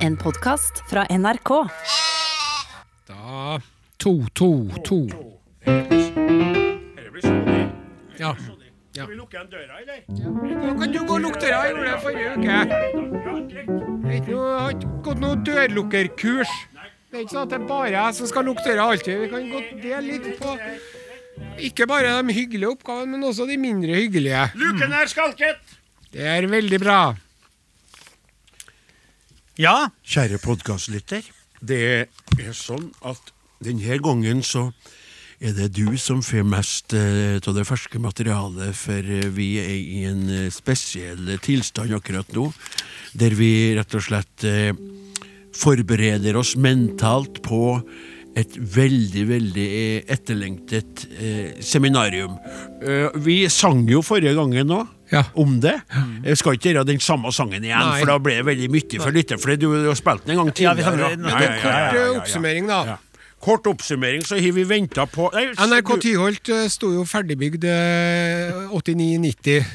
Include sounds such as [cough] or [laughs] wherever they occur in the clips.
En podkast fra NRK. Da To, to, to. Ja. Ja. Skal vi lukke igjen døra, eller? Nå kan du gå og lukke døra. Jeg gjorde det forrige uke. Jeg har ikke gått noe dørlukkerkurs. Det er ikke sånn at det er bare jeg som skal lukke døra alltid. Vi kan godt dele litt på ikke bare de hyggelige oppgavene, men også de mindre hyggelige. Luken er skalket! Det er veldig bra. Ja, kjære podkastlytter. Det er sånn at denne gangen så er det du som får mest av uh, det ferske materialet, for eh, vi er i en eh, spesiell tilstand akkurat nå, der vi rett og slett uh, forbereder oss mentalt på et veldig, veldig eh, etterlengtet eh, seminarium. Eh, vi sang jo forrige gangen òg. Ja. Om det. Jeg skal ikke gjøre den samme sangen igjen, Nei. for da ble det veldig mye for lytteren. For du har spilt den en gang tidligere. Ja, ja, kort eh, oppsummering, da. Kort oppsummering, så har vi venta på Nei, NRK Tyholt eh, sto jo ferdigbygd eh, 89-90. [laughs]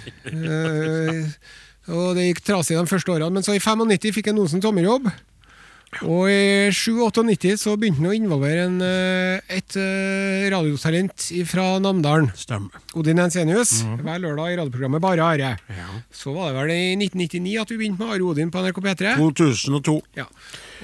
Eh, og det gikk trasig de første årene, men så i 95 fikk jeg noen som tommerjobb. Og i 97-98 så begynte han å involvere en, eh, et eh, radiotalent fra Namdalen. Stemmer. Odin Ensenius, hver lørdag i radioprogrammet Bare Are. Så var det vel i 1999 at vi begynte med Are Odin på NRK P3. 2002. Ja.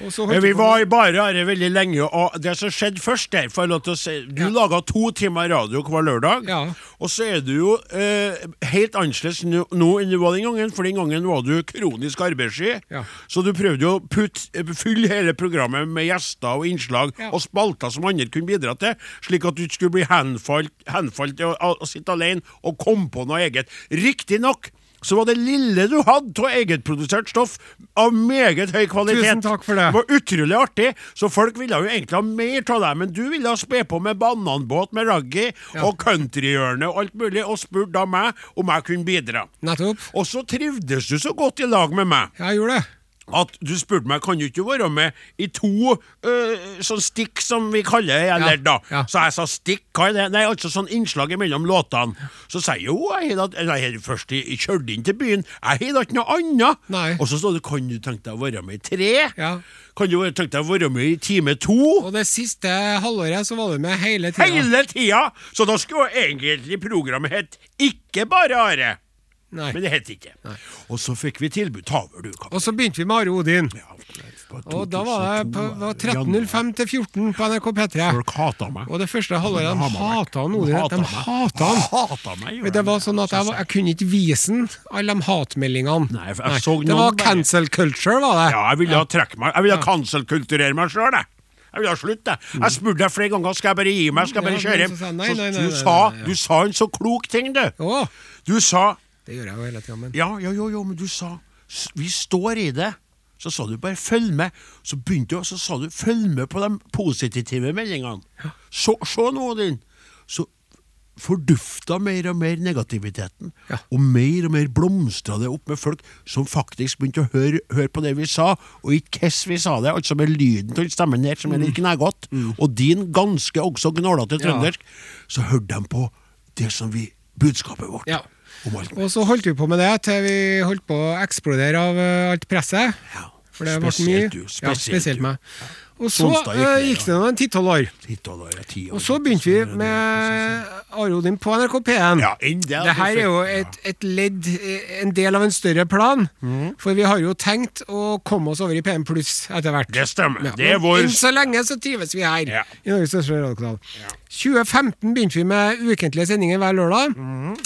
Holdt vi var i bare her veldig lenge, og det som skjedde først der til å si, Du Ja. laga to timer radio hver lørdag, Ja. og så er du jo eh, helt annerledes nå enn du var den gangen, for den gangen var du kronisk arbeidssky. Ja. Så du prøvde jo å eh, fylle hele programmet med gjester og innslag og spalter som andre kunne bidra til, slik at du ikke skulle bli henfalt, henfalt til å, å sitte alene og komme på noe eget. Riktignok så var det lille du hadde av egenprodusert stoff av meget høy kvalitet. Tusen takk for det. Det var utrolig artig, så folk ville jo egentlig ha mer av deg, men du ville ha spe på med bananbåt med raggi Ja. og countryhjørne og alt mulig, og spurte da meg om jeg kunne bidra. Nettopp. Og så trivdes du så godt i lag med meg Ja, jeg gjorde det. At du spurte meg kan du ikke være med i to uh, sånn stikk, som vi kaller det, Ja, eller da. ja. Så jeg sa stikk, hva er det? Nei, altså sånn innslag mellom låtene. Så sa jeg jo, jeg har jeg først i- kjørt inn til byen, jeg har da ikke noe annet. Nei. Og så står det, kan du tenke deg å være med i tre? Ja. Kan du tenke deg å være med i time to? Og det siste halvåret så var du med hele tida. Hele tida! Så da skulle egentlig programmet hett Ikke bare Are. Nei. Men det het ikke. Og så fikk vi tilbud. Ta over, du, kaptein. Og så begynte vi med Are Odin. Ja, Og da var det på, 13.05 til 14 på NRK P3. Folk hata meg. Og det første halvåret de hata han Odin. De hata han. Hata meg, Men Det var sånn at jeg, var- jeg kunne ikke vise han alle de hatmeldingene. Nei, jeg så det var cancel culture, var det. Ja, jeg ville ha trekke meg. Jeg ville ja. cancel-kulturere meg sjøl, jeg. Jeg ville ha slutt, jeg. Jeg spurte deg flere ganger skal jeg bare gi meg, skal jeg bare kjøre hjem. nei, nei, nei, du, sa, du sa en så klok ting, du. Du sa det gjør jeg jo hele tida, men Ja, ja, jo, jo, men du sa Vi står i det. Så sa du bare 'følg med'. Så begynte du, og så sa du 'følg med på de positive meldingene'. Så, se nå, din. Så fordufta mer og mer negativiteten. Ja. Og mer og mer blomstra det opp med folk som faktisk begynte å høre, høre på det vi sa, og ikke hvordan vi sa det, altså med lyden til stemmen her som er litt knegete, og din ganske også gnålete trøndersk, Ja. så hørte de på det som vi Budskapet vårt. Ja. Og så holdt vi på med det til vi holdt på å eksplodere av eh, alt presset. Ja. For det ble mye. Spesielt ja, Spesielt du. meg. Og så Sonstad gikk eh, det nå en ti-tolv år. Og ti. Og så begynte vi med Arodin på NRK P1. Ja, det. Her er jo et, et ledd, en del av en større plan. Mm. For vi har jo tenkt å komme oss over i PM pluss etter hvert. Det stemmer. Ja, Det er vår Enn så lenge så trives vi her, Ja. i Norges største radiokanal. 2015 begynte vi med ukentlige sendinger hver lørdag. Mhm.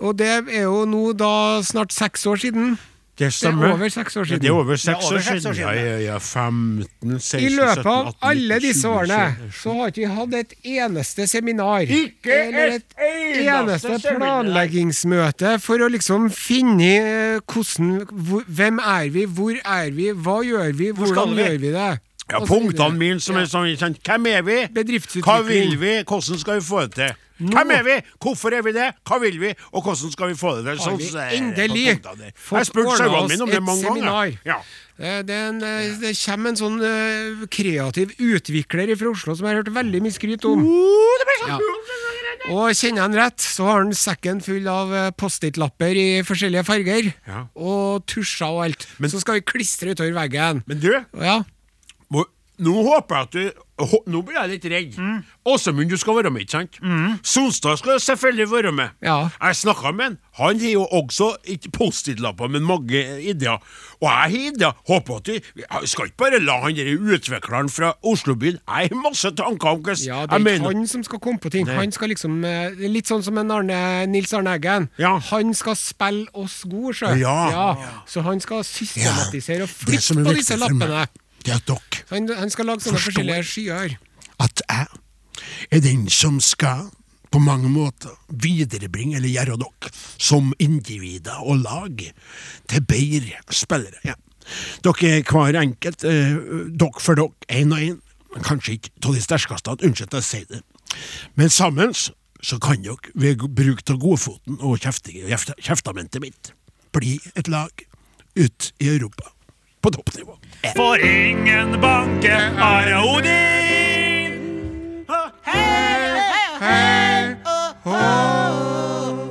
Og det er jo nå da snart seks år siden. Det Det er over seks år Ja, siden. det er over seks år siden. Ja, ja, ja. 15, 16, I løpet 17, av 18, alle disse årene så har ikke vi hatt et eneste seminar. Ikke eller et eneste eneste planleggingsmøte for å liksom finne eh, hvordan Hvem er vi, hvor er vi, hva gjør vi, hvordan vi? gjør vi det? Ja, punktene mine som er sånn, kjent. Hvem er vi? Hva vil vi? Hvordan skal vi få det til? Hvem er vi? Hvorfor er vi det? Hva vil vi? Og hvordan skal vi få det til? Sånn så endelig fått sauene oss mine om det et seminar? Ja. Eh, Det, en, eh, det kommer en sånn eh, kreativ utvikler fra Oslo som jeg har hørt veldig mye skryt om. Det blir så Ja. Og kjenner han rett, så har han sekken full av Post-It-lapper i forskjellige farger. Ja. Og tusjer og alt. Men- så skal vi klistre utover veggen. Men du, Ja, nå håper jeg at du Nå blir jeg litt redd. Åsemund, du skal være med, ikke sant? Sonstad skal selvfølgelig være med. Ja. Jeg snakka med han. Han har jo også ikke Post-It-lapper, men mange ideer. Og jeg har ideer. Håper at du Jeg skal ikke bare la han der utvikleren fra Oslobyen Jeg har masse tanker om hvordan ja det er ikke han som skal komme på ting. Nei. Han skal liksom eh, Litt sånn som en Arne, Nils Arne Eggen. Ja. Han skal spille oss gode, sjø. Ja. Så han skal systematisere og flytte på disse lappene. Det er at dere Han, han skal lage sånne forskjellige skyer. at jeg er den som skal på mange måter viderebringe eller gjøre dere som individer og lag til bedre spillere. Ja. Dere er hver enkelt, eh, dere for dere, én og én. Kanskje ikke av de sterkeste, unnskyld at jeg sier det. Men sammen så kan dere ved bruk av godfoten og kjeftamentet mitt bli et lag ut i Europa på toppnivå. For ingen banke Are Odin.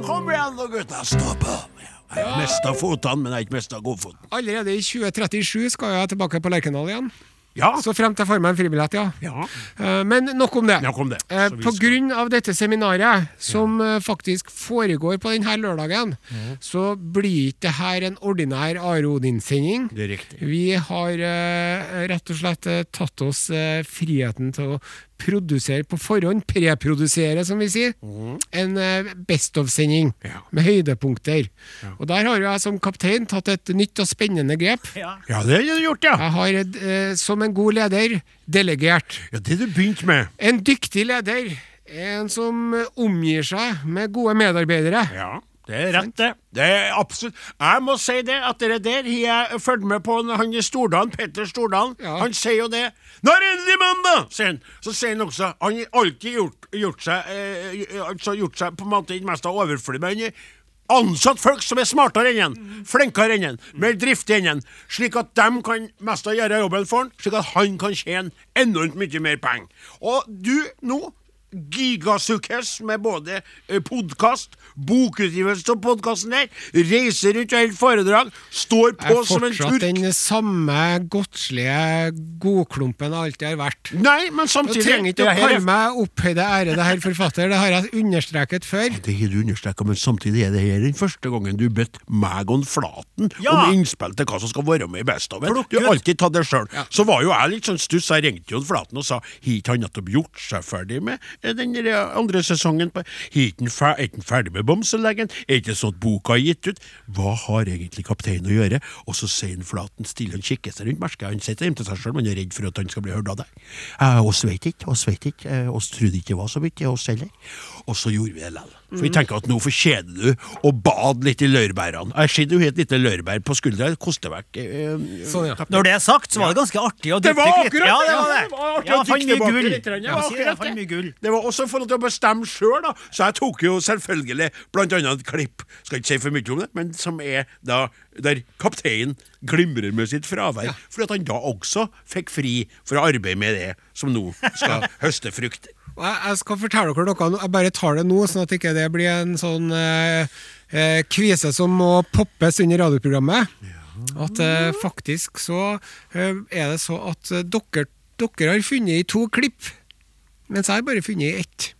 Kom igjen nå, gutta, stå på! Jeg har mista fotene, men jeg har ikke mista godfoten. Allerede i 2037 skal jeg tilbake på Lerkendal igjen. Ja, Så frem til jeg får meg en fribillett, ja. ja. Eh, Men nok om det. Nok om det. Eh, På grunn av dette seminaret, som ja. faktisk foregår på denne lørdagen, så blir ikke det her en ordinær Are Odin-sending. Det riktig. Vi har eh, rett og slett eh, tatt oss eh, friheten til å produsere på forhånd, preprodusere, som vi sier, en eh, Best of-sending Ja. med høydepunkter. Og der har jo jeg som kaptein tatt et nytt og spennende grep. Ja. Ja, det har du gjort, ja. Jeg har, eh, som en god leder, delegert. Ja, Det du begynte med. En dyktig leder er en som omgir seg med gode medarbeidere. Ja, det er rett, det. Det er absolutt Jeg må si det, at det der har jeg fulgt med på han Stordalen, Petter Stordalen. Ja. Han sier jo det. 'Nå er det mandag!' sier han. Så sier han også Han har alltid gjort, gjort seg eh, altså gjort seg på en måte ikke mest overflødig, men han ansatt folk som er smartere enn han, flinkere enn han, mer driftige enn han, slik at de kan mest av gjøre jobben for han, slik at han kan tjene enormt mye mer penger. Og du nå gigasukkes med både podkast, bokutgivelse av podkasten der, reiser rundt og holder foredrag, står på er som en turk. fortsatt den samme godslige godklumpen jeg alltid har vært. Nei, men Du samtidig trenger ikke å er- kalle meg opphøyde ærede herr forfatter, det har jeg understreket før. Det har du understreket, men samtidig er det her den første gangen du bedt meg og Flaten Ja. om innspill til hva som skal være med i Best of. Du har alltid tatt det sjøl. Så var jo jeg litt sånn stuss. Jeg ringte jo Flaten og sa har ikke han nettopp gjort seg ferdig med eh, den andre sesongen? på- er ikke han ferdig med Bamselegen? Er ikke det sånn at boka er gitt ut? Hva har egentlig kapteinen å gjøre? Og så sier han Flaten stille, han kikker seg rundt, merket, han sitter hjemme til seg sjøl, men er redd for at han skal bli hørt av deg. Eh, oss vet ikke, oss vet ikke, eh, oss trodde ikke det var så mye, oss heller. Og så gjorde vi det likevel. For vi tenker at nå fortjener du å bade litt i laurbærene. Jeg ser du har et lite laurbær på skuldra, det koster vekk. Eh, så, ja. Når det er sagt, så var det ganske artig å Det var akkurat Ja, det det! var Ja, det. det var artig Ja, å mye tilbake litt, ja, var akkurat det. Det var også for å bestemme sjøl, da. Så jeg tok jo selvfølgelig blant annet et klipp, skal ikke si for mye om det, men som er da der kapteinen glimrer med sitt fravær. Fordi at han da også fikk fri for å arbeide med det som nå skal [laughs] høste frukt. Jeg skal fortelle dere noe, jeg bare tar det nå, sånn at ikke det blir en sånn eh, eh, kvise som må poppes under radioprogrammet. At eh, faktisk så eh, er det så at eh, dere, dere har funnet i to klipp, mens jeg har bare funnet ett.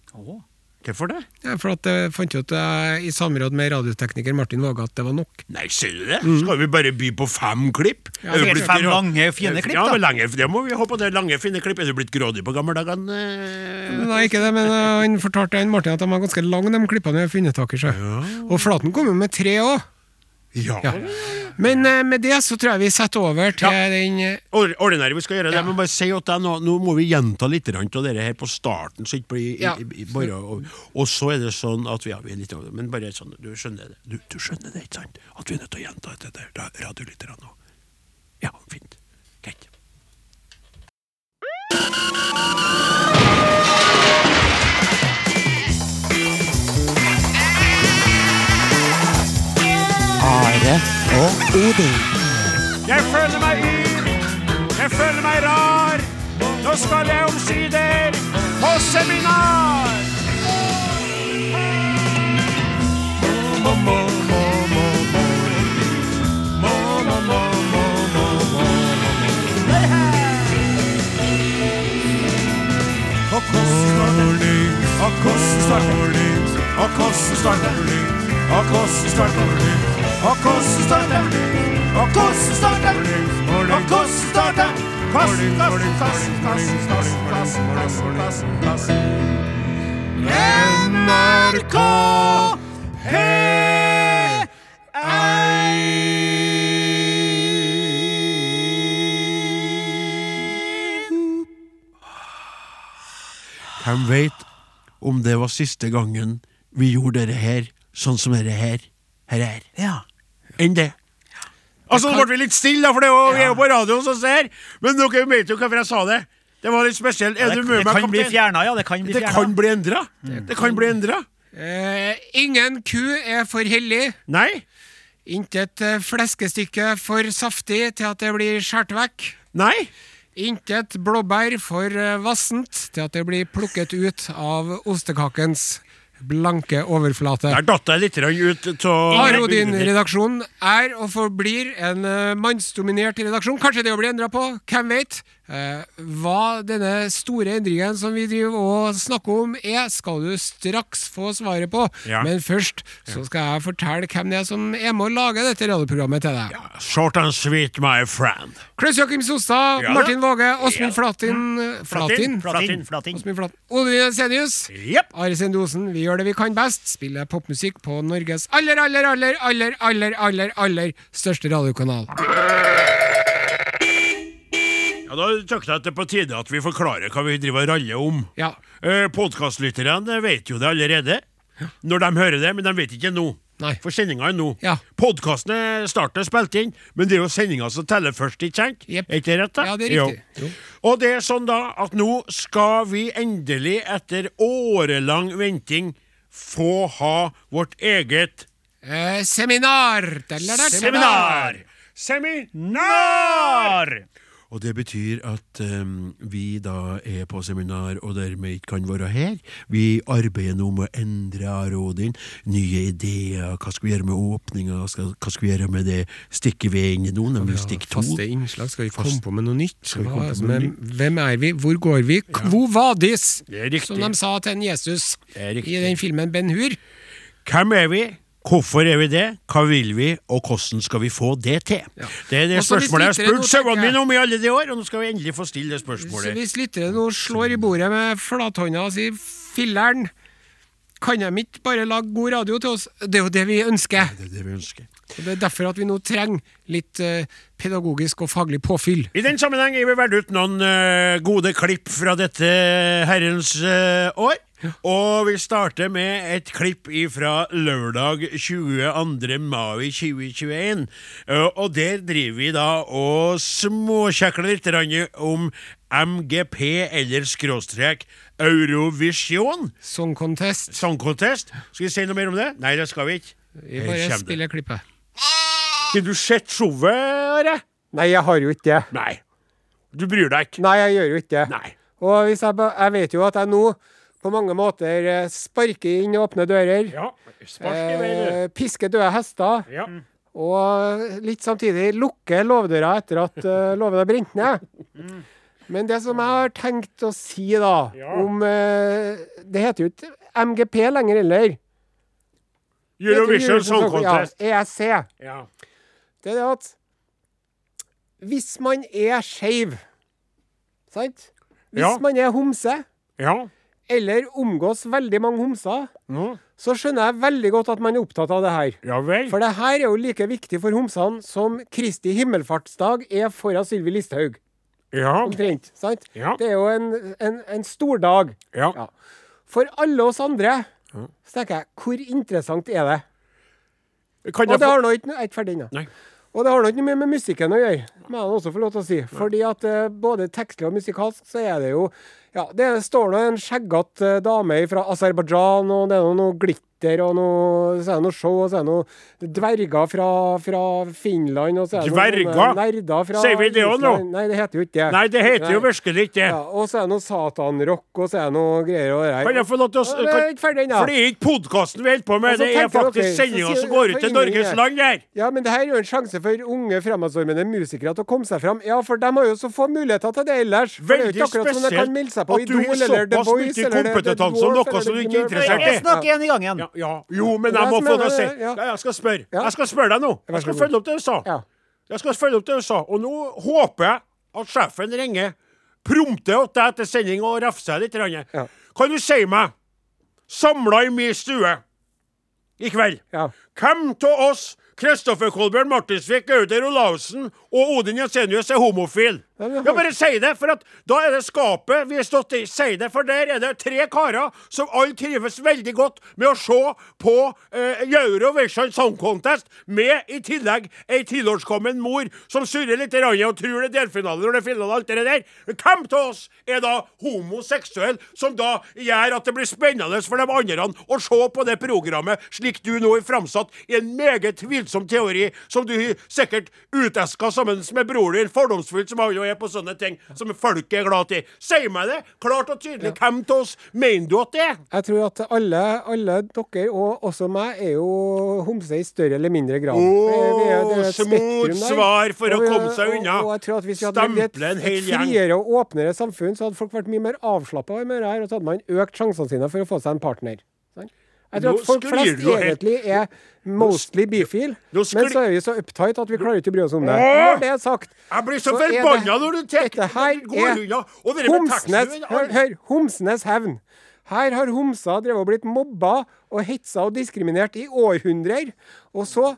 Hvorfor det? Ja, for at jeg fant ut eh, i samråd med radiotekniker Martin Våge at det var nok. Nei, sier du det? Skal vi bare by på fem klipp? Ja, Er du blitt fem lange, fine klipp, Ja, da. men lange, det må vi håpe det er lange, fine klipp. Er du blitt grådig på gamle dager? Nei, ikke det, men eh, han fortalte han Martin at de var ganske lange, de klippene vi har funnet tak i. seg. Og Flaten kom jo med tre òg. Ja. Ja. Men uh, med det så tror jeg vi setter over til Ja. den uh, Ordinære, vi skal gjøre det, men bare si at nå, nå må vi gjenta litt av dere her på starten, så ikke blir Ja. i- i- bare, og, og så er det sånn at vi, ja, vi er litt Men bare sånn, du skjønner det, du, du skjønner det, ikke sant? At vi er nødt til å gjenta dette der, ra- radiolytterne nå. Ja, fint. Greit. og Odin. Jeg føler meg yr, jeg føler meg rar. Nå skal jeg omsider på seminar! Mo, mo, mo, mo, Og hvordan starter, og hvordan starter, og hvordan starter Og hvordan starter Og hvordan starter Og hvordan starter Kassen, kassen, kassen, kassen, kassen, kassen, kassen, kassen, kassen. NRK P1 Hvem veit om det var siste gangen vi gjorde dette her sånn som dette her her er? Ja. Enn det. Altså, Nå ble vi litt stille, for det er jo, vi er jo på radio som ser. Men dere vet jo hvorfor jeg sa det. Det var litt spesielt. Er Det, du med det meg, kan bli fjerna, ja. Det kan bli Det kan bli endra. Det kan bli endra. Eh, ingen ku er for hellig. Nei. Intet eh, fleskestykke for saftig til at det blir skåret vekk. Nei. Intet blåbær for eh, vassent til at det blir plukket ut av ostekakens blanke overflate. Der datt jeg litt ut av Arodin-redaksjonen er og forblir en eh, mannsdominert redaksjon. Kanskje det blir endra på, hvem vet? Eh, hva denne store endringen som vi driver og snakker om er, skal du straks få svaret på. Ja. Men først så skal jeg fortelle hvem det er som er med å lage dette radioprogrammet til deg. Short and sweet, my friend. Klaus Joakim Sostad, Ja. Martin Våge, Åsmund Ja. Flatin Flatin? Flatin. Flatin. Åsmund Flatin. Odin Senius. Yep. Are Sendosen, vi gjør det vi kan best. Spiller popmusikk på Norges aller, aller, aller, aller, aller, aller, aller største radiokanal. Ja, Da tykte jeg at det er på tide at vi forklarer hva vi driver og raller om. Ja. Eh, Podkastlytterne vet jo det allerede når de hører det, men de vet ikke nå. Nei. For sendinga er nå. Ja. Podkasten er startet og spilt inn, men det er jo sendinga som teller først, ikke sant? Yep. Er ikke det rett? da? Ja, det er riktig. Jo. Og det er sånn da at nå skal vi endelig, etter årelang venting, få ha vårt eget Eh, seminar! Seminar! seminar! Seminar! Og det betyr at um, vi da er på seminar og dermed ikke kan være her. Vi arbeider nå med å endre rådene, Nye ideer. Hva skal vi gjøre med åpninga? Hva skal vi gjøre med det stikket vi er inne nå, nemlig stikk to? Faste innslag. Skal vi komme på med noe nytt? Hva, med hvem er vi? Hvor går vi? kvo vadis? Som de sa til en Jesus i den filmen Ben Hur. Hvem er vi? Hvorfor er vi det? Hva vil vi? Og hvordan skal vi få det til? Det er det Også spørsmålet jeg har spurt sauene mine om i alle de år, og nå skal vi endelig få stille det Så spørsmålet. hvis lyttere nå slår i bordet med flathånda og sier 'filleren', kan de ikke bare lage god radio til oss? Det er jo det vi ønsker. Det er det vi ønsker. Og Det er derfor at vi nå trenger litt uh, pedagogisk og faglig påfyll. I den sammenheng er vi valgt ut noen uh, gode klipp fra dette herrens uh, år. Og vi starter med et klipp fra lørdag 22. mai 2021. Eh, og der driver vi da og småkjekler litt om MGP eller skråstrek Eurovision. Song Contest. Song Contest. Skal vi si noe mer om det? Nei, det skal vi ikke. Vi bare spiller klippet. Har du sett showet, Are? Nei, jeg har jo ikke det. Nei. Du bryr deg ikke? Nei, jeg gjør jo ikke det. Nei. Og hvis jeg, jeg vet jo at jeg nå på mange måter sparke sparker inn åpne dører. Ja. Eh, pisker døde hester. Ja. Og litt samtidig lukker låvedøra etter at uh, låven har brent ned. Men det som jeg har tenkt å si, da, Ja. om uh, Det heter jo ikke MGP lenger heller. Eurovision Song Contest. Ja, ESC. Ja. Det er det at hvis man er skeiv, sant? Hvis man er homse, ja. Eller omgås veldig mange homser, mm. så skjønner jeg veldig godt at man er opptatt av det her. Ja vel. For det her er jo like viktig for homsene som Kristi himmelfartsdag er for Sylvi Listhaug. Ja. Omtrent. sant? Ja. Det er jo en, en, en stor dag. ja. Ja. For alle oss andre så tenker jeg, hvor interessant er det? Kan Og det har nå ikke Jeg er ikke ferdig ennå. Og det har ikke noe med musikken å gjøre, må jeg også få lov til å si. Fordi at eh, både tekstlig og musikalsk så er det jo Ja, det står nå en skjeggete dame fra Aserbajdsjan, og det er noe, noe glitter, og noe, så er det noe show, og så er det noe dverger fra, fra Finland, og så er det Dverger? noen nerder fra Sier vi det også nå? Nei, det heter jo ikke det. Nei, det heter jo Nei. virkelig ikke det. Ja, og så er det noe satanrock, og så er det noe greier og det. Kan jeg få lov til å Ja, kan. For det er ikke podkasten vi holder på med, det er faktisk okay, sendinga som går ut til Norges her. land her. Ja, men det her er jo en sjanse for unge, fremadstormende musikere til å komme seg fram. Ja, for de har jo så få muligheter til det ellers. For det er jo ikke akkurat som de kan seg på Idol eller The Voice eller The- The kompetanse om noe som du ikke er interessert i. Jeg snakker én i gangen. Ja, ja. Jo, men jeg må få det å si. Jeg skal spørre Jeg skal spørre deg nå. Jeg skal følge opp det du sa. Jeg skal følge opp det du sa. Og nå håper jeg at sjefen ringer prompte til deg etter sending og refser litt. Ja. Kan du si meg, samla i min stue i kveld Ja. Hvem av oss, Kristoffer Kolbjørn Martinsvik, Gauder Olavsen og Odin Jensenius, er homofil? Ja, Ja, bare si det, for at da er det skapet vi har stått i. Si det, for der er det tre karer som alle trives veldig godt med å se på eh, Eurovision Song Contest, med i tillegg ei tilårskommen mor som surrer litt grann og tror det er delfinale når det er finale alt det der. Hvem av oss er da homoseksuell, som da gjør at det blir spennende for de andre å se på det programmet slik du nå er framsatt i en meget tvilsom teori, som du sikkert uteska sammen med broren din, fordomsfullt som han jo er på sånne ting som folket er glad i. Si meg det, klart og tydelig. Hvem av oss mener du at det er? Jeg tror at alle, alle dere, og også meg, er jo homse i større eller mindre grad. Et spektrum der. svar for Og å komme seg unna. Og, jeg tror at Hvis vi hadde et, hel et friere og åpnere samfunn, så hadde folk vært mye mer avslappa med det her, og så hadde man økt sjansene sine for å få seg en partner. Jeg tror at folk flest egentlig er mostly bifil, men så er vi så uptight at vi klarer ikke å bry oss om det. Når det er sagt Jeg blir så, så forbanna når du tenker Dette her er Homsnes, hør, hør, Homsnes hevn. Her har homser drevet og blitt mobba og hetsa og diskriminert i århundrer. Og så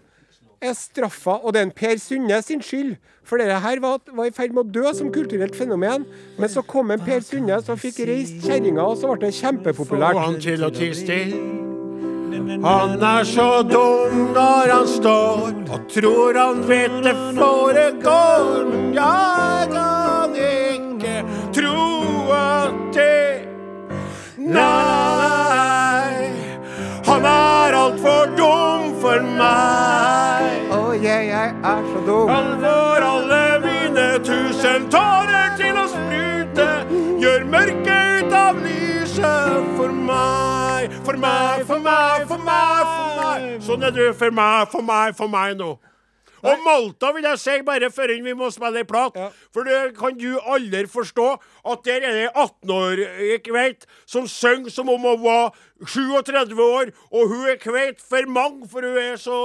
er straffa Og det er en Per Sundnes sin skyld. For dette her var, var i ferd med å dø som kulturelt fenomen. Men så kom en Per Sundnes som fikk reist kjerringa, og så ble det kjempepopulært. Få han til å tie stille. Han er så dum når han står og tror han vet det foregår. Men jeg kan ikke tro at det Nei, han er altfor dum for meg. Å, jeg, jeg er så dum. Han får alle mine tusen tårer meg. For meg, for meg, for meg. Sånn er du for meg, for meg, for meg nå. Og Malta vil jeg si, bare før vi må spille ei plat. For det kan du aldri forstå at der er det 18-åring kveit som synger som om hun var 37 år, og hun er kveit for mange, for hun er så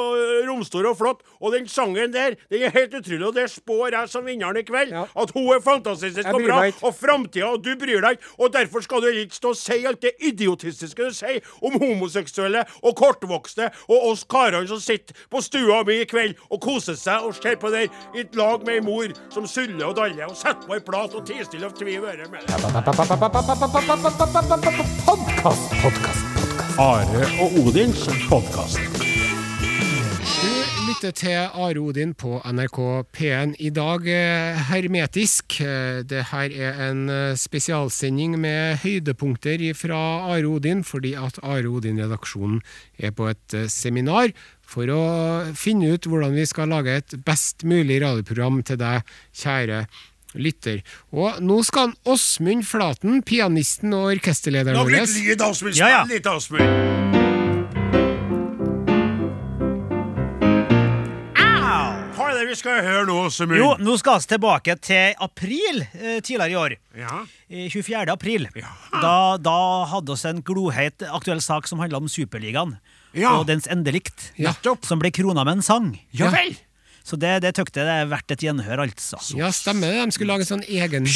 romstor og flott. Og den sangen der, den er helt utrolig, og det spår jeg som vinneren i kveld. Ja. At hun er fantastisk og bra, og framtida, og du bryr deg ikke. Og derfor skal du ikke stå og si alt det idiotistiske du sier om homoseksuelle og kortvokste, og oss karene som sitter på stua mi i kveld og koser seg og ser på det i et lag med ei mor som suller og daller og setter på ei plat og tier stille og tviv øret med det. Podkast, podkast. Are og Odins podkast. Du lytter til Are Odin på NRK P1 i dag eh, hermetisk. Eh, Det her er en eh, spesialsending med høydepunkter fra Are Odin, fordi at Are Odin-redaksjonen er på et seminar for å finne ut hvordan vi skal lage et best mulig radioprogram til deg, kjære lytter. Og nå skal han Åsmund Flaten, pianisten og orkesterlederen Lag blir litt lyd, Asmund. Ja, ja. Litt, er det vi skal høre nå, Åsemund? Jo, nå skal vi tilbake til april eh, tidligere i år. Ja. Eh, 24. april. Ja. Da, da hadde vi en gloheit aktuell sak som handla om Superligaen. Ja. Og dens endelikt. ja. Som ble krona med en sang. Ja vel. Så det, det tøkte jeg det er verdt et gjenhør, altså. Ja, stemmer det. De skulle lage sånn egen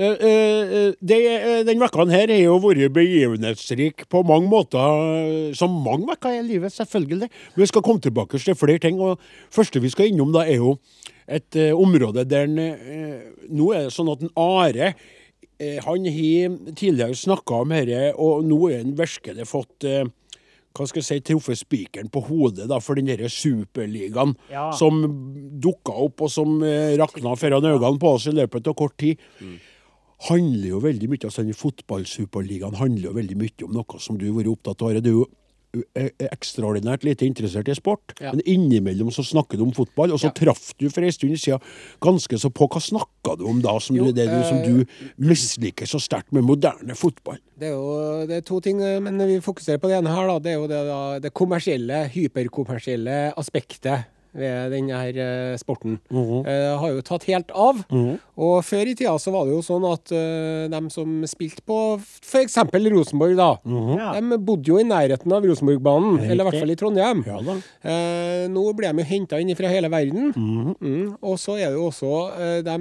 Uh, uh, de, uh, den vekka her har jo vært begivenhetsrik på mange måter, som mange vekker i livet, selvfølgelig. Men vi skal komme tilbake til flere ting. og første vi skal innom, da, er jo et eh, område der en, eh, Nå er det sånn at en Are han har tidligere snakka om dette, og nå er han virkelig fått eh, hva skal jeg si, truffet spikeren på hodet da, for den der superligaen Ja. som dukka opp, og som eh, rakna foran øynene på oss i løpet av kort tid handler jo veldig mye altså den Fotballsuperligaen handler jo veldig mye om noe som du har vært opptatt av. Du er jo eh, eh, ekstraordinært lite interessert i sport, Ja. men innimellom så snakker du om fotball, og så Ja. traff du for en stund siden ganske så på. Hva snakka du om da, som, Jo, du, det du, som eh, du misliker så sterkt med moderne fotball? Det er jo det er to ting, eh, men vi fokuserer på det ene her. da, Det er jo det, da, det kommersielle, hyperkommersielle aspektet ved denne her eh, sporten. Mhm. Eh, har jo tatt helt av. Og før i tida så var det jo sånn at eh, dem som spilte på f.eks. Rosenborg, da, Ja. de bodde jo i nærheten av Rosenborgbanen, eller i hvert fall i Trondheim. Ja da. Eh, nå blir de jo henta inn fra hele verden. Mhm. Mm. Og så er det jo også eh, de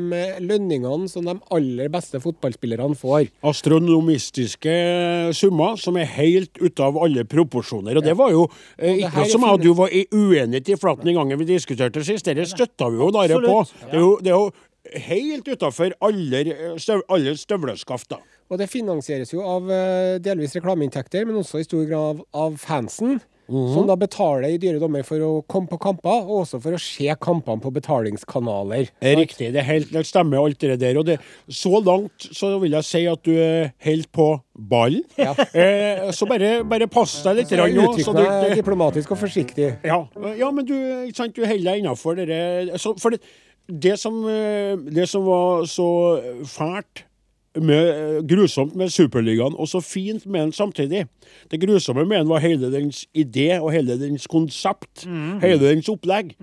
lønningene som de aller beste fotballspillerne får. Astronomistiske summer som er helt ute av alle proporsjoner. Og det var jo eh, ikke noe som jeg og du var uenige uenighet i flaten en gangen vi diskuterte sist. Dette støtta vi jo Nare på. Det er jo, det er jo helt utafor alle, støv, alle støvleskaft. Og det finansieres jo av eh, delvis reklameinntekter, men også i stor grad av fansen. Mhm. Som da betaler i dyre dommer for å komme på kamper, og også for å se kampene på betalingskanaler. Det er riktig. Det, er helt, det stemmer alt det der. Og det, så langt så vil jeg si at du er helt på ballen. Ja. [laughs] Eh, så bare, bare pass deg litt. Så du- diplomatisk og forsiktig. Ja, ja men du, sant, du holder deg innafor det så, For det, det, som, eh, det som var så fælt med, eh, grusomt med Superligaen, og så fint med den samtidig. Det grusomme med den var hele dens idé og hele dens konsept. Hele dens opplegg.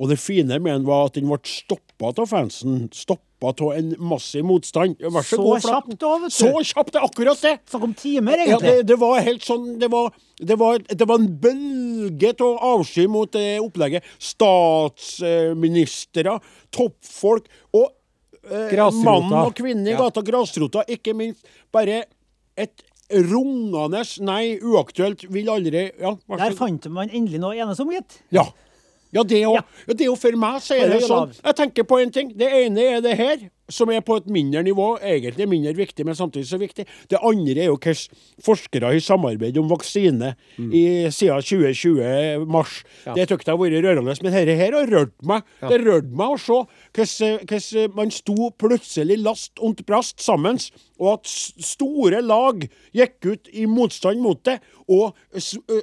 Og det fine med den var at den ble stoppa av fansen. Stoppa av en massiv motstand. Så, Så god, kjapt da, vet du. Så kjapt! Det er akkurat det! Snakk om timer, Ja, det, det var helt sånn Det var, det var, det var en bølge av avsky mot det opplegget. Statsministre, toppfolk og eh, Grasrota. mann og kvinne i Ja. gata. Grasrota, ikke minst. Bare et rungende nei, uaktuelt, vil aldri Ja, Der fant man endelig noe å enes om, gitt. Ja. Ja, det er jo for meg så er det sånn. Jeg tenker på en ting. Det ene er det her, som er på et mindre nivå. Egentlig mindre viktig, men samtidig så viktig. Det andre er jo hvordan forskere har samarbeidet om vaksine i, siden 2020 mars. Det syns jeg har vært rørende. Men dette her har rørt meg. Det rørte meg å se hvordan man sto plutselig last og brast sammen, og at store lag gikk ut i motstand mot det, og,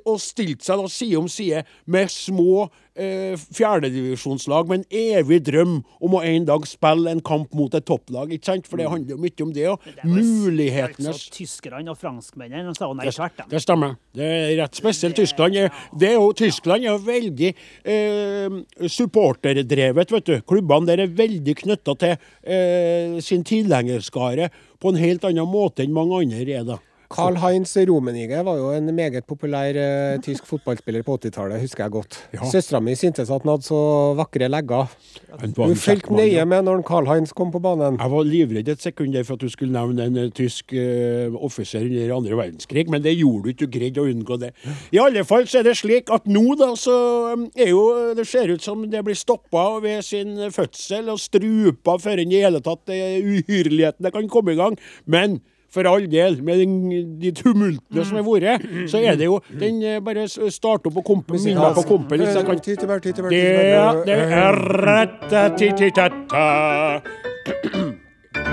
og stilte seg da side om side med små eh, fjerdedivisjonslag med en evig drøm om å en dag spille en kamp mot et topplag. ikke sant? For det handler jo mye om det òg. Mulighetenes Altså, tyskerne og franskmennene sa nei svært, da. det stemmer. Det er rett spesielt Tyskland. er- Det er jo, Tyskland er jo veldig eh, supporterdrevet, vet du. Klubbene der er veldig knytta til eh, sin tilhengerskare på en helt annen måte enn mange andre er, da. Carl-Heinz Rummenigge var jo en meget populær uh, tysk fotballspiller på 80-tallet, husker jeg godt. Ja. Søstera mi syntes at han hadde så vakre legger. Hun fulgte nøye med når Carl-Heinz kom på banen. Jeg var livredd et sekund der for at du skulle nevne en eh, tysk uh, offiser under andre verdenskrig, men det gjorde du ikke. Du greide å unngå det. I alle fall så er det slik at nå da så er jo Det ser ut som det blir stoppa ved sin fødsel og strupa før en i hele tatt uhyrlighetene kan komme i gang. Men for all del, med den, de tumultene som har vært, så er det jo Den eh, bare start opp på kompen, minne på kompen. Hvis jeg kan det, det er.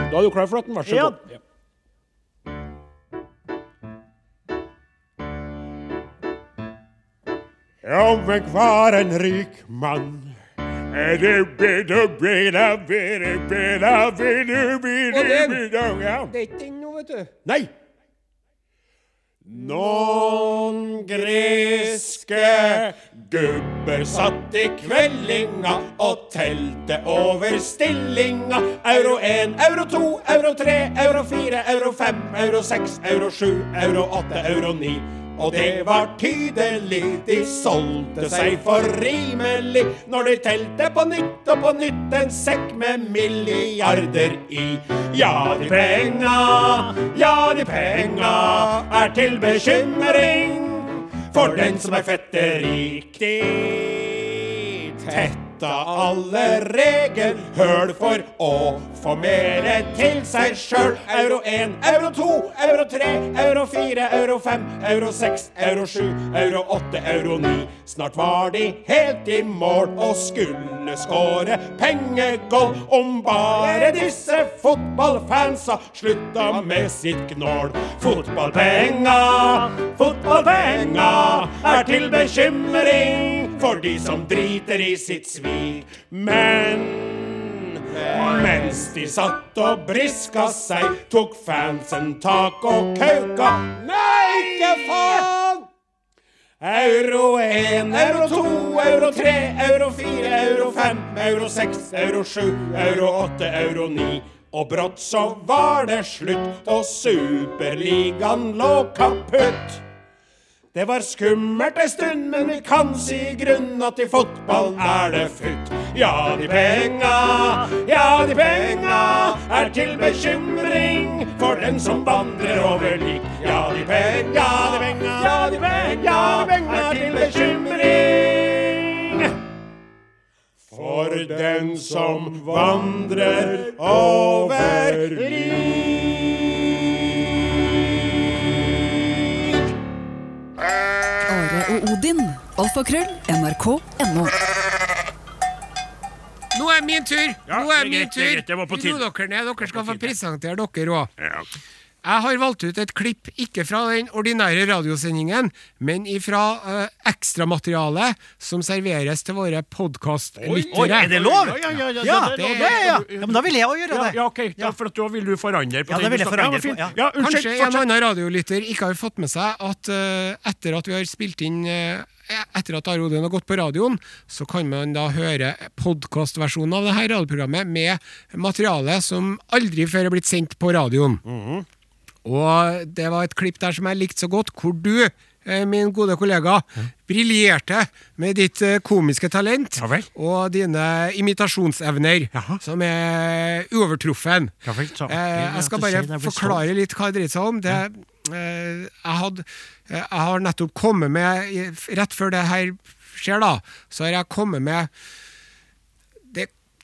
Da er du klar, Flatten? Vær så Ja. god. Om jeg var en rik mann Nei! Noen greske gubber satt i kveldinga og telte over stillinga. Euro 1, euro 2, euro 3, euro 4, euro 5, euro 6, euro 7, euro 8, euro 9. Og det var tydelig, de solgte seg for rimelig når de telte på nytt og på nytt en sekk med milliarder i. Ja, de penga, ja, de penga er til bekymring for den som er fetterik. De tetta alle regelhøl for å få mere til seg sjøl. Euro 1, euro 2, euro 3, euro 4, euro 5, euro 6, euro 7, euro 8, euro 9. Snart var de helt i mål og skulle skåre pengegold om bare disse fotballfansa slutta med sitt gnål. Fotballpenga, fotballpenga er til bekymring for de som driter i sitt svik. Men mens de satt og briska seg, tok fansen tak og kauka. Nei, ikke faen! Euro 1, euro 2, euro 3, euro 4, euro 5, euro 6, euro 7, euro 8, euro 9. Og brått så var det slutt, og Superligaen lå kaputt. Det var skummelt ei stund, men vi kan si i grunn at i fotball er det futt. Ja, de penga, ja, de penga er til bekymring for den som vandrer over lik. Ja, de penga, de penga, ja, de penga, er til bekymring for den som vandrer over lik. Og Odin. Alfakrøll. NRK.no. Nå er min tur! Ja, Nå er min tur! Ro dere ned, dere skal få presentere dere òg. Jeg har valgt ut et klipp, ikke fra den ordinære radiosendingen, men fra uh, ekstramaterialet som serveres til våre podkastlyttere. Er det lov? Ja, ja, ja, Ja, det- det- ja, ja. men da vil jeg òg gjøre det. ja, ok, da, for at da vil du forandre på Ja, det vil jeg forandre på, ja. Kanskje en annen radiolytter ikke har fått med seg at uh, etter at vi har spilt inn uh, etter at Are Odin har gått på radioen, så kan man da høre podkastversjonen av det her radioprogrammet med materiale som aldri før er blitt sendt på radioen. Mhm. Og det var et klipp der som jeg likte så godt, hvor du, eh, min gode kollega, briljerte med ditt eh, komiske talent Ja og dine imitasjonsevner, Jaha. som er uovertruffen. Ja vel, så. Eh, jeg skal bare forklare litt hva det dreier seg om. Det, jeg, eh, jeg har nettopp kommet med Rett før det her skjer, da, så har jeg kommet med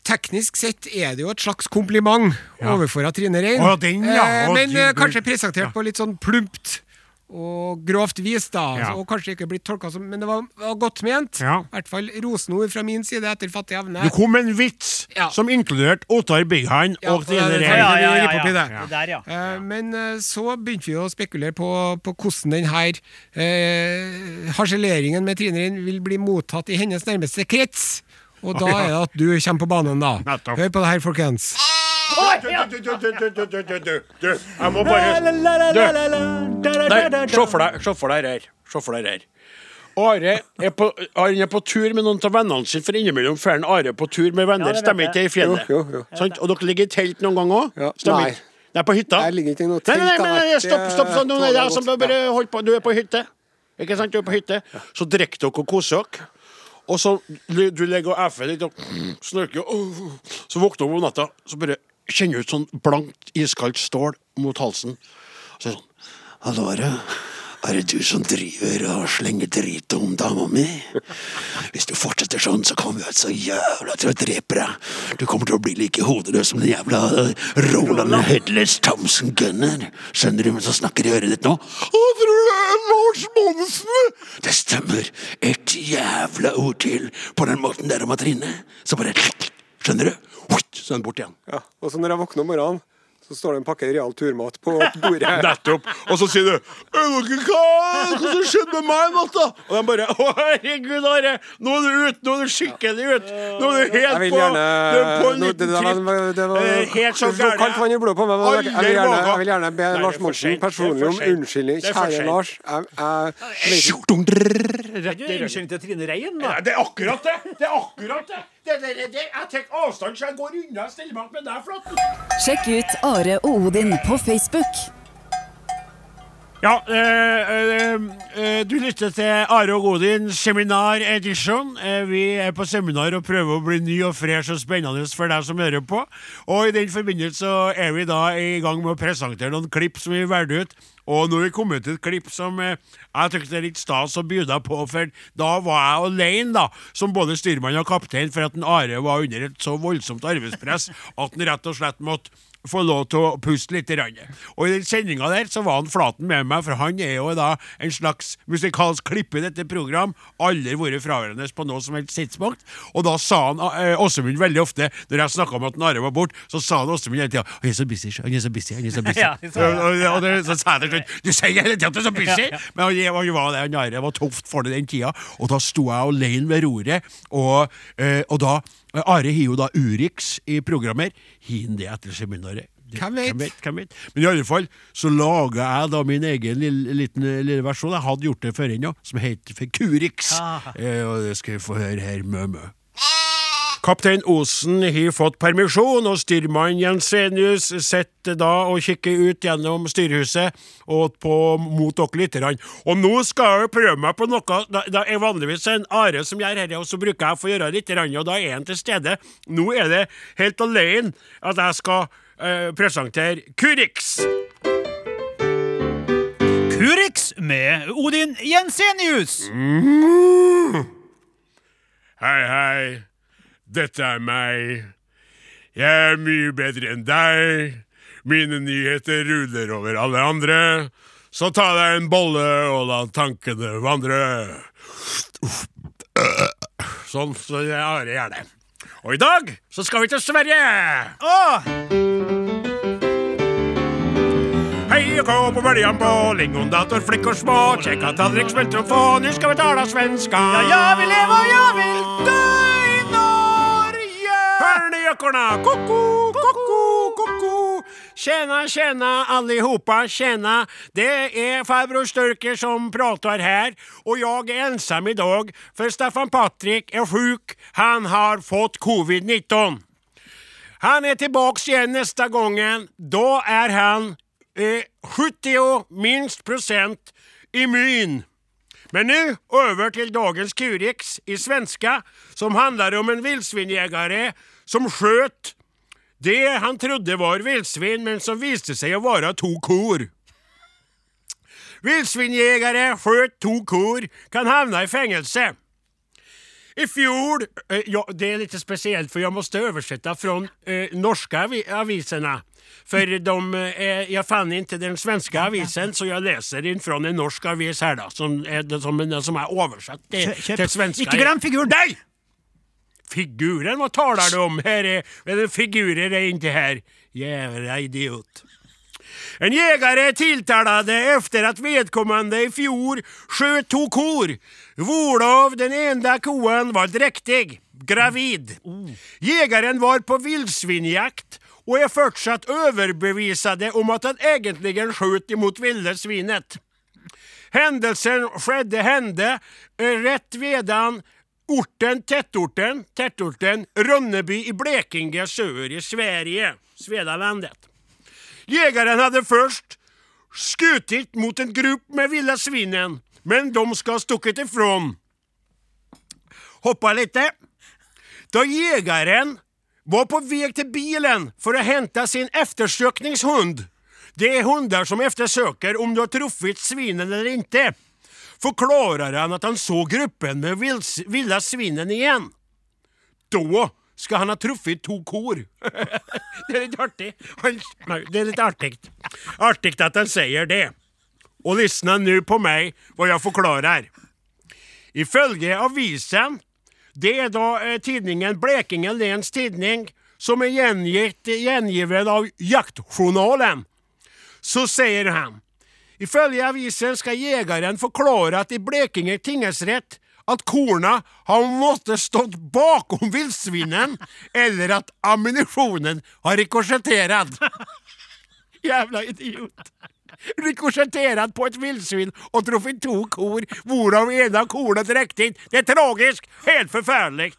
Teknisk sett er det jo et slags kompliment Ja. overfor Trine Rein. Å, den, ja. Eh, men du- eh, du- kanskje presentert på litt sånn plumpt og grovt vis, da. Ja. Og kanskje ikke blitt tolka som Men det var, var godt ment. Ja. I hvert fall rosenord fra min side etter fattig evne. Du kom en vits Ja. som inkluderte Ottar Byggheim Ja, og Trine det. Rein. Ja, ja, ja, ja. det. Det ja. Eh, Men så begynte vi å spekulere på, på hvordan den her eh, harseleringen med Trine Rein vil bli mottatt i hennes nærmeste krets. Og da er det at du kommer på banen, da. Hør på det her, folkens. Du, du, du, du, jeg må bare Du! Nei, se for deg, her. Se for deg her. Are er på, han er på tur med noen av vennene sine, for innimellom drar Are på tur med venner. Stemmer ikke det i fjellet? Jo, jo, jo. Og dere ligger i telt noen gang òg? Stemmer ikke? Nei, på hytta? Jeg ligger ikke i noe telt. Nei, nei, nei, stopp, stopp. Sånn, stopp. Du er på hytte. Ikke sant, du er på hytte. Så drikker dere og koser dere. Og så du ligger og efer litt og snorker. åh. Så våkner du om natta, så bare kjenner du ut sånn blankt, iskaldt stål mot halsen. Så er det sånn Hallo, Are. Er det du som driver og slenger drit om dama mi? Hvis du fortsetter sånn, så kommer jeg så jævla til å drepe deg. Du kommer til å bli like hodeløs som den jævla Roland Headless Thompson Gunner. Skjønner du hvem som snakker i øret ditt nå? Å, Lars Monsen? Det stemmer. Et jævla ord til på den måten der om Trine. Så bare Skjønner du? Så er den bort igjen. Ja, og så når jeg våkner om morgenen, så står det en pakke real turmat på [laughs] bordet. Nettopp. Og så sier du «Er dere hva, hva som skjedde med meg i natt, da? Og de bare Å, herregud, Are. Nå er du ute. Nå er du skikkelig ute. Nå er du helt på, gjerne du er på en liten det, tripp. det var Eh, helt så så kaldt vann i blodet på meg. Jeg, jeg, vil gjerne, jeg vil gjerne be Nei, Lars Monsen er personlig om unnskyldning. Kjære. Lars. Jeg, jeg. Unnskyld til Trine Reien, da. Ja, det er akkurat det! Det er akkurat det! Det, det, det, det jeg tar avstand, så jeg går unna og stiller meg opp med deg, Flaten. Sjekk ut Are og Odin på Facebook. Ja, øh, øh, eh, du lytter til Are og Godin seminar edition. Vi er på seminar og prøver å bli ny og fresh og spennende for deg som hører på. Og i den forbindelse er vi da i gang med å presentere noen klipp som vi valgte ut. Og nå har vi kommet til et klipp som eh, jeg syns er litt stas å by på, for da var jeg alene, da, som både styrmann og kaptein, for at en Are var under et så voldsomt arbeidspress at han rett og slett måtte få lov til å puste litt. Og i den sendinga der så var han Flaten med meg, for han er jo da en slags musikalsk klippe i dette program. Aldri vært fraværende på noe som helst tidspunkt. Og da sa han eh, Åsemund veldig ofte, når jeg snakka om at Are var borte, så sa han Åsemund hele tida 'Han er så busy, han er så busy', han er så busy. [laughs] Ja, så, ja. og, det, så sa jeg til slutt 'Du sier hele tida at du er så busy', men han, han var det, han Are var tøft for det den tida. Og da sto jeg alene ved roret, og, eh, og da Are har jo da Urix i programmer. Har han det etter seminaret? Hvem vet? Hvem vet. Men i alle fall så laga jeg da min egen lille, liten, lille versjon. Jeg hadde gjort det før ennå, som het Fekurix. Ah. Eh, og det skal vi få høre her, mø-mø. Kaptein Osen har fått permisjon, og styrmann Jensenius sitter da og kikker ut gjennom styrhuset og på, mot dere lytterne. Og nå skal jeg prøve meg på noe da er vanligvis en Are som gjør dette, og så bruker jeg å få gjøre litt, og da er han til stede. Nå er det helt alene at jeg skal eh, presentere Kurix. Kurix med Odin Jensenius. Hei, hei. Dette er meg. Jeg er mye bedre enn deg. Mine nyheter ruller over alle andre. Så ta deg en bolle og la tankene vandre. Sånn, så jeg har det det. Og i dag så skal vi til Sverige. Åh, Hej och kå på början på lingondator, flickor små Käka tallrik, smält och få, nu ska vi tala svenska ja, jag vill leva och jag vill dö i Norge. Hör ni ekorna? Koko Tjena, tjena allihopa, tjena Det är farbror Sturker som pratar här och jag är ensam idag för Staffan Patrik är sjuk, han har fått covid-19 Han är tillbaks igen nästa gången. Då är han eh, 70 minst procent immun. Men nu över till dagens Kurix i svenska som handlar om en vildsvinjägare som sköt det han trodde var villsvin, men som viste seg å være to kor. Villsvinjegere skjøt to kor kan havne i fengelse. I fjor eh, ja, det er litt spesielt, for jeg måtte oversette fra eh, norske avi- aviserna. För de, eh, jeg fant ikke den svenske avisen så jeg leser in fra en norsk avis her, da. som er, som, som är översatt till, Kjøp- kjøp. Ikke glem figuren. Nej! Figuren, Hva taler du om? Her er, er det figurer er inntil her. Jævla idiot. En jeger er tiltalt efter at vedkommende i fjor skjøt to kor. Varav den enda koen var drektig, gravid. Jegeren var på vildsvinjakt og er fortsatt overbevist om at han egentlig skjøt imot vildesvinet. svinet. Hendelsen skjedde hende rett vedan orten, tettorten, tettorten, Ronneby i Blekinge söder i Sverige, Svedalandet. Jägaren hade först skutit mot en grupp med vilda svinen, men de ska ha stuckit ifrån. Hoppa lite. Då jägaren var på väg till bilen för att hämta sin eftersökningshund. Det är hundar som eftersöker om du har truffit svinen eller inte. Förklarar han at han såg gruppen med vils, vilda svinen igjen. Da skal han ha truffit to kor. [laughs] det er litt artig. Det er litt artig. Artig at han sier det. Og lyssna nu på meg hva jeg forklarer. Ifølge avisen, det er da eh, tidningen Blekinge Lens Tidning, som er gjengitt, gjengivet av Jaktjournalen, så sier han Ifølge avisen skal jegeren forklare at i Blekinge tingesrett at korna har måttet stått bakom vildsvinen, eller at ammunisjonen har rikosjettert. [laughs] Jævla idiot. Rikosjettert på et vildsvin og truffet to kor, hvorav en av korna kornet inn. Det er tragisk! helt forferdelig!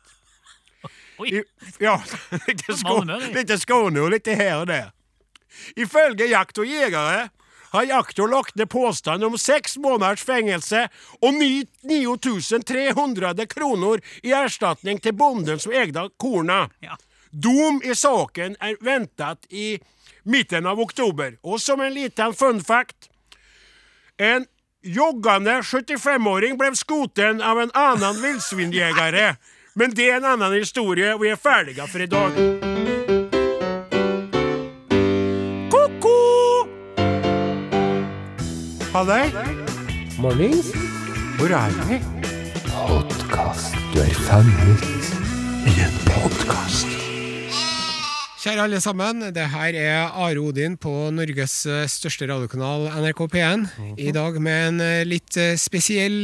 I, ja, [laughs] lite Skåne og litt her og der. Ifølge Jakt og Jegere har jaktor lagt ned påstand om seks måneders fengelse og 9300 kroner i erstatning til bonden som eide korna. Ja. Dom i saken er ventet i mitten av oktober. Og som en liten fun fact En joggande 75-åring ble skoten av en annen villsvinjeger. Men det er en annen historie. Vi er ferdige for i dag. Halløy. Mornings. Hvor er vi? Podkast. Du er fanget i en podkast. Kjære alle sammen, det her er Are Odin på Norges eh, største radiokanal NRK P1. I dag med en eh, litt eh, spesiell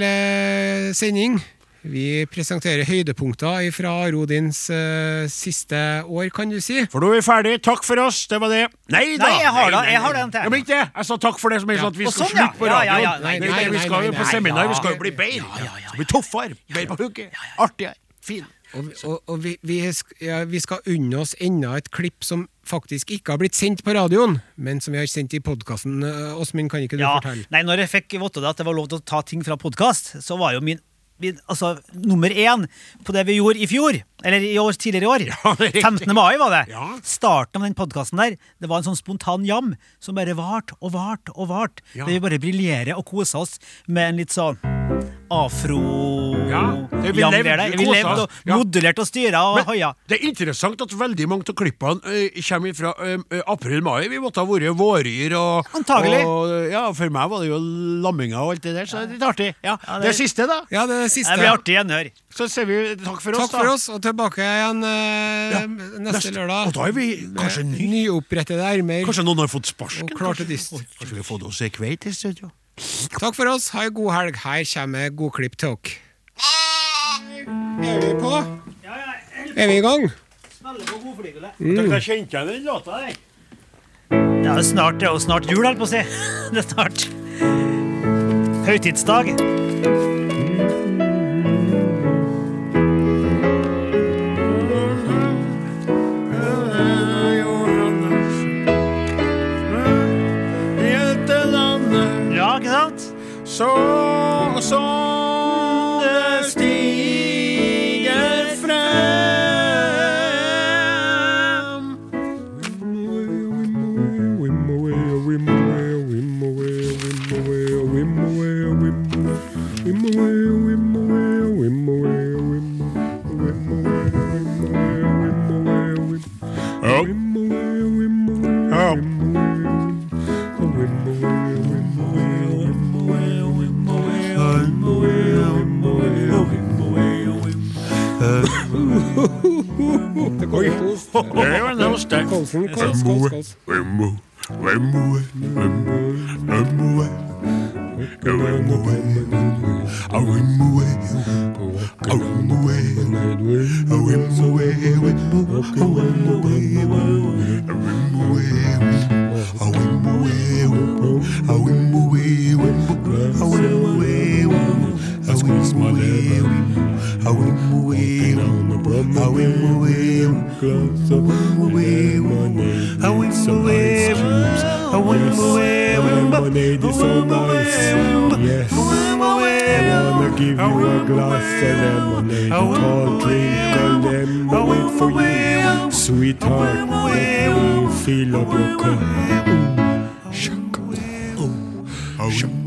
sending. Vi presenterer høydepunkter fra Rodins uh, siste år, kan du si. For nå er vi ferdig. Takk for oss. Det var det. Nei da! Nei, jeg har da- jeg har den til. Ja, men ikke det. Jeg sa takk for det som er sånn at vi skal sånn, ja. slutte på radioen. ja, ja. Nei, nei, nei, vi skal jo på seminar. Vi skal jo bli bedre. Skal bli tøffere. Mer på hugget. Artigere. Fin. Og, og, og vi, vi, ja, vi skal unne oss enda et klipp som faktisk ikke har blitt sendt på radioen, men som vi har sendt i podkasten. Åsmund, kan ikke du Ja, fortelle? nei, når jeg fikk vite at det var lov til å ta ting fra podkast, så var jo min, altså, nummer én på det vi gjorde i fjor, eller i år, tidligere i år. Ja, det er riktig. 15. mai var det. Ja. Starten av den podkasten der, det var en sånn spontan jam som bare varte og varte og varte. Ja. Der vi bare briljerer og koser oss med en litt sånn Ja, det vi afro-jam der. vi levde og modulerte og styra og hoia. det er interessant at veldig mange av klippene uh, kommer fra april-mai. Vi måtte ha vært våryr og Antagelig. Og, ja, for meg var det jo lamminga og alt det der, så det er litt artig. Ja, det, det- siste, da. Ja, det er det siste. Det blir artig gjenhør. Så sier vi takk for oss, Takk for oss, og tilbake igjen eh, neste, neste- lørdag. og da er vi kanskje ny. Nyopprettede ermer. Kanskje noen har fått sparken? Og klarte til kanskje? dyst. Oi, Kanskje vi har fått oss ei kveit i studio? Takk for oss, ha en god helg. Her kommer Godklipp til dere. Er vi på? Er vi i gang? Dere kjente igjen den låta der? Det er jo snart, det er jo snart jul, holdt på å si. [laughs] Det er snart høytidsdag. Så som Det var en del sterk. Skål, skål, ost, det. Kolsen, kols, kols, kols. Lemonade is so nice. Yes. I wanna give you a glass of lemonade. A tall drink of lemonade for you. Sweetheart, let me fill up your cup. Shaka. Ooh. Shaka.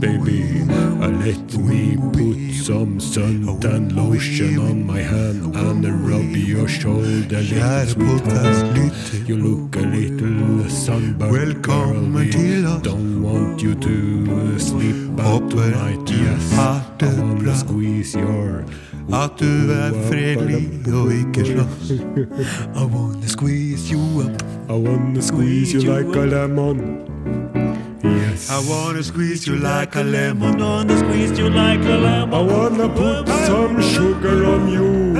Baby, uh, let me put some suntan lotion on my hand and rub your shoulder, little sweetheart. You look a little sunburned, Welcome girl. till us. Don't want you to sleep out tonight. Yes, I wanna squeeze your At du er fredelig og ikke slåss. [laughs] I wanna squeeze you up. I wanna squeeze you like a lemon. Yes. I wanna squeeze you like a lemon. I Wanna squeeze you like a lemon. I wanna put some sugar on you.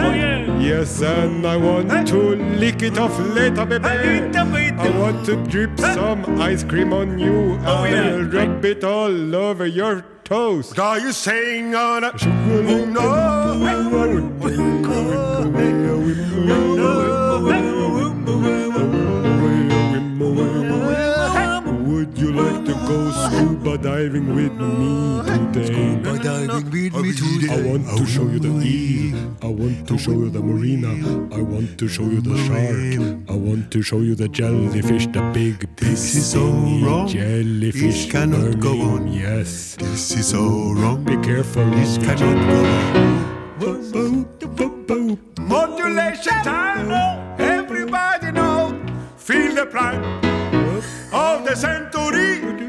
Yes, and I want to lick it off later, baby. I want to drip some ice cream on you. and rub it all over your toes. Are you saying on a Would diving with me today? By diving with me today. I want to show you the eel. I want to show you the marina. I want to show you the shark. I want to show you the jellyfish, the big, big This is so wrong. jellyfish. This cannot go on. Yes. This is so wrong. Be careful. This cannot go on. Modulation time. Everybody know. Feel the pride of the century.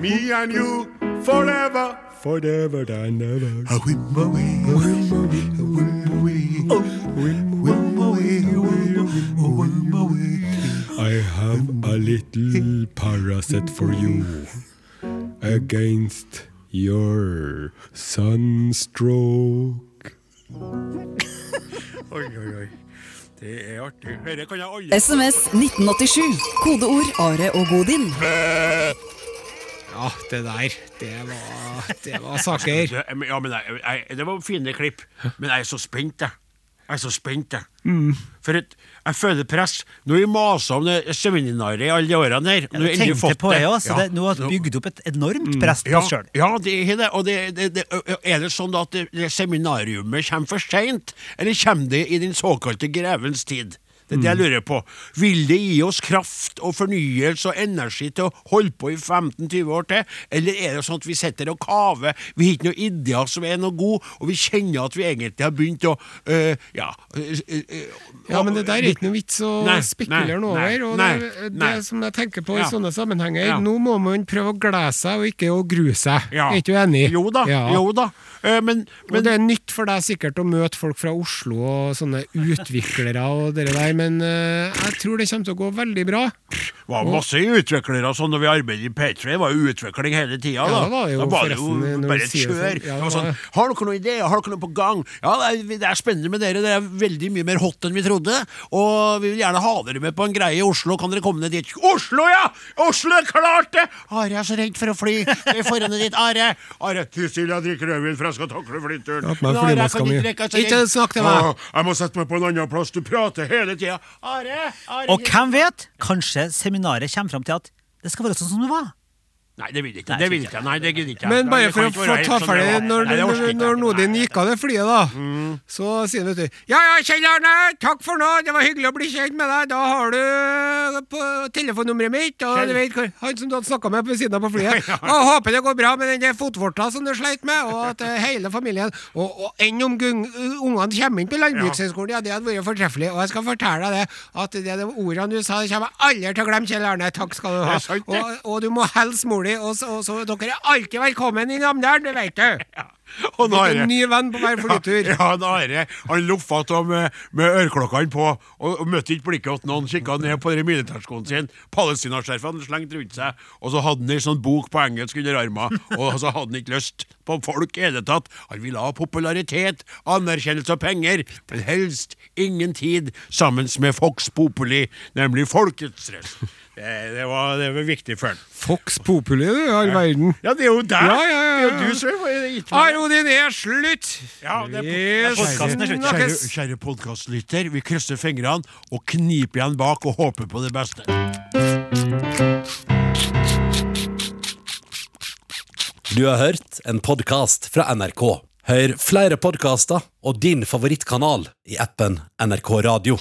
Me and you forever. Forever and ever. A whim away, a whim away, a whim away, a whim away, a whim away. I have a little parasite for you. against your sunstroke. Oi, oi, oi. Det er artig. Dette kan jeg alle SMS 1987. Kodeord Are og Godin. Ja, det der, det var, det var saker. Ja, men jeg, jeg, det var fine klipp, men jeg er så spent, jeg. Jeg er så spent, jeg. Mm. For et, jeg føler press. Nå har vi masa om det seminaret i alle de årene her. Nå har vi endelig fått på det Også, så Ja. det, nå har vi bygd opp et enormt press på oss sjøl. ja, det er det. Og det, det, det, er det sånn at det, det seminariumet kommer for seint, eller kommer det i den såkalte grevens tid? Det er det jeg lurer på. Vil det gi oss kraft og fornyelse og energi til å holde på i 15-20 år til, eller er det sånn at vi sitter og kaver, vi har ikke noen ideer som er noe gode, og vi kjenner at vi egentlig har begynt å øh, ja, øh, øh, Ja, men det der er ikke noe vits å Nei, spekulere noe over. Og nei, det, det som jeg tenker på Ja. i sånne sammenhenger, Ja. nå må man prøve å glede seg og ikke å grue seg. Ja. Er ikke du enig? Jo da, Ja. jo da. Eh, men, Og det er nytt for deg sikkert å møte folk fra Oslo og sånne utviklere og det der, men eh, jeg tror det kommer til å gå veldig bra. Det var masse utviklere sånn når vi arbeidet i P3. Det var jo utvikling hele tida. Ja, da. det var jo da var det jo bare et kjør. sånn. Ja, det var sånn, har dere noen ideer? Har dere noe på gang? Ja, det er, det er spennende med dere. Dere er veldig mye mer hot enn vi trodde. Og vi vil gjerne ha dere med på en greie i Oslo. Kan dere komme ned dit? Oslo, ja! Oslo klart det! Are er så redd for å fly. Vi får henne dit, Are. Are, ty stille, jeg drikker rødvin, for jeg skal takle flyturen. Ja, ikke snakk til meg. Jeg må sette meg på en annen plass. Du prater hele tida. Are, Are Og hvem vet? Kanskje seminaret kommer fram til at det skal være sånn som det var. Nei, det vil jeg ikke. Nei, Det vil ikke. Nei, det gidder ikke. Men bare for å få ta sånn ferdig. Når, det når, når. Nodin gikk av det flyet, da, så sier han vet du Ja ja, Kjell Arne, takk for nå, det var hyggelig å bli kjent med deg. Da har du på telefonnummeret mitt, og Kjell. du vet hvor- han som du hadde snakka med på siden av på flyet. [laughs] Og håper det går bra med den fotvorta som du sleit med, og at eh, hele familien Og, og enn om ungene kommer inn på landbrukshøgskolen, ja, det hadde vært fortreffelig. Og jeg skal fortelle deg det, at det er de ordene du sa, det kommer jeg aldri til å glemme, Kjell Arne. Takk skal du ha. Det det. Og, og du må helse mor di, og, så- og så dere er alltid velkommen i Namdalen, det vet du. [laughs] Og da er en ny venn på hver flytur. Ja, ja, da er det Han loffa av med, med øreklokkene på og, og møtte ikke blikket til noen. Kikka ned på militærskoen sin. palestinaskjerfene slengt rundt seg. Og så hadde han ei sånn bok på engelsk under armen. [laughs] Og så hadde han ikke lyst på folk i det tatt. Han ville ha popularitet, anerkjennelse og penger, men helst ingen tid sammen med Fox Populi, nemlig folkets røst. Det, det, var, det var viktig for han. Fox Populi, du, i all verden. Ja, det er jo der! Ja, ja, ja, Det er jo ja. du som din er slutt! Ja, det er podkasten er slutt. Kjære, kjære podkastlytter, vi krysser fingrene og kniper igjen bak og håper på det beste. Du har hørt en podkast fra NRK. Hør flere podkaster og din favorittkanal i appen NRK Radio.